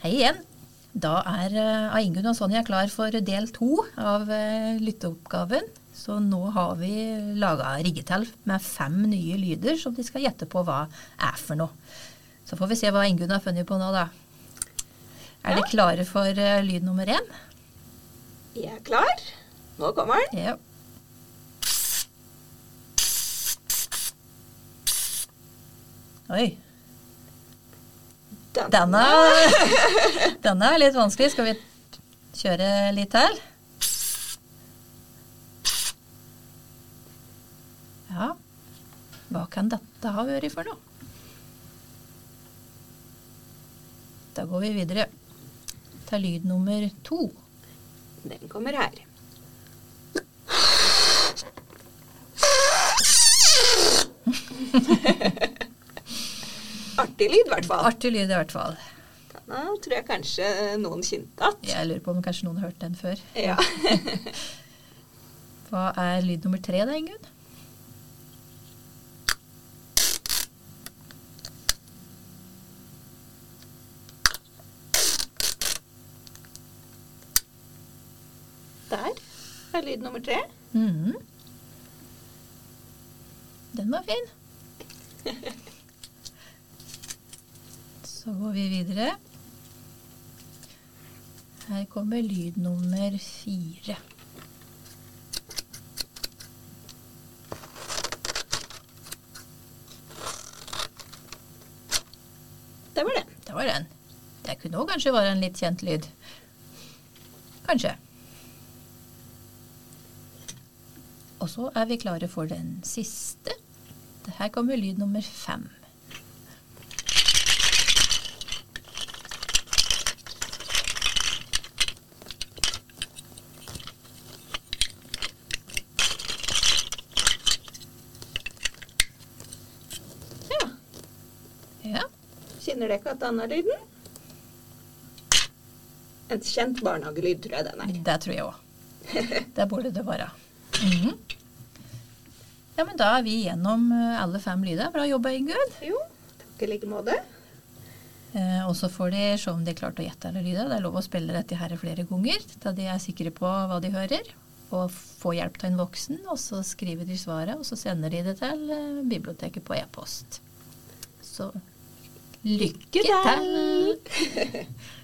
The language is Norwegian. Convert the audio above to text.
Hei igjen. Da er Aingunn og Sonja klar for del to av uh, lytteoppgaven. Så nå har vi laga riggetall med fem nye lyder som de skal gjette på hva er for noe. Så får vi se hva Ingunn har funnet på nå, da. Er ja. dere klare for uh, lyd nummer én? Jeg er klar. Nå kommer den. Ja. Oi. Denne, denne er litt vanskelig. Skal vi kjøre litt til? Ja, hva kan dette ha vært for noe? Da går vi videre til lyd nummer to. Den kommer her. Artig lyd, i hvert fall. Artig lyd, i hvert fall. Da tror jeg kanskje noen kjente at. Jeg lurer på om kanskje noen har hørt den før. Ja. Hva er lyd nummer tre da, Ingunn? Der er lyd nummer tre. Mm. Den var fin. Så går vi videre. Her kommer lyd nummer fire. Det var den. Det var den. Det kunne òg kanskje være en litt kjent lyd. Kanskje. Og så er vi klare for den siste. Her kommer lyd nummer fem. Kjenner dere at denne lyden? En kjent barnehagelyd, tror jeg den er. Det tror jeg òg. Det burde det være. Mm -hmm. Ja, men da er vi gjennom eh, alle fem lyder. Bra jobba, Ingunn. Jo, takk i like måte. Eh, og så får de se om de klarte å gjette alle lyder. Det er lov å spille dette her flere ganger da de er sikre på hva de hører. Og få hjelp av en voksen, og så skriver de svaret, og så sender de det til eh, biblioteket på e-post. Så Lykke til!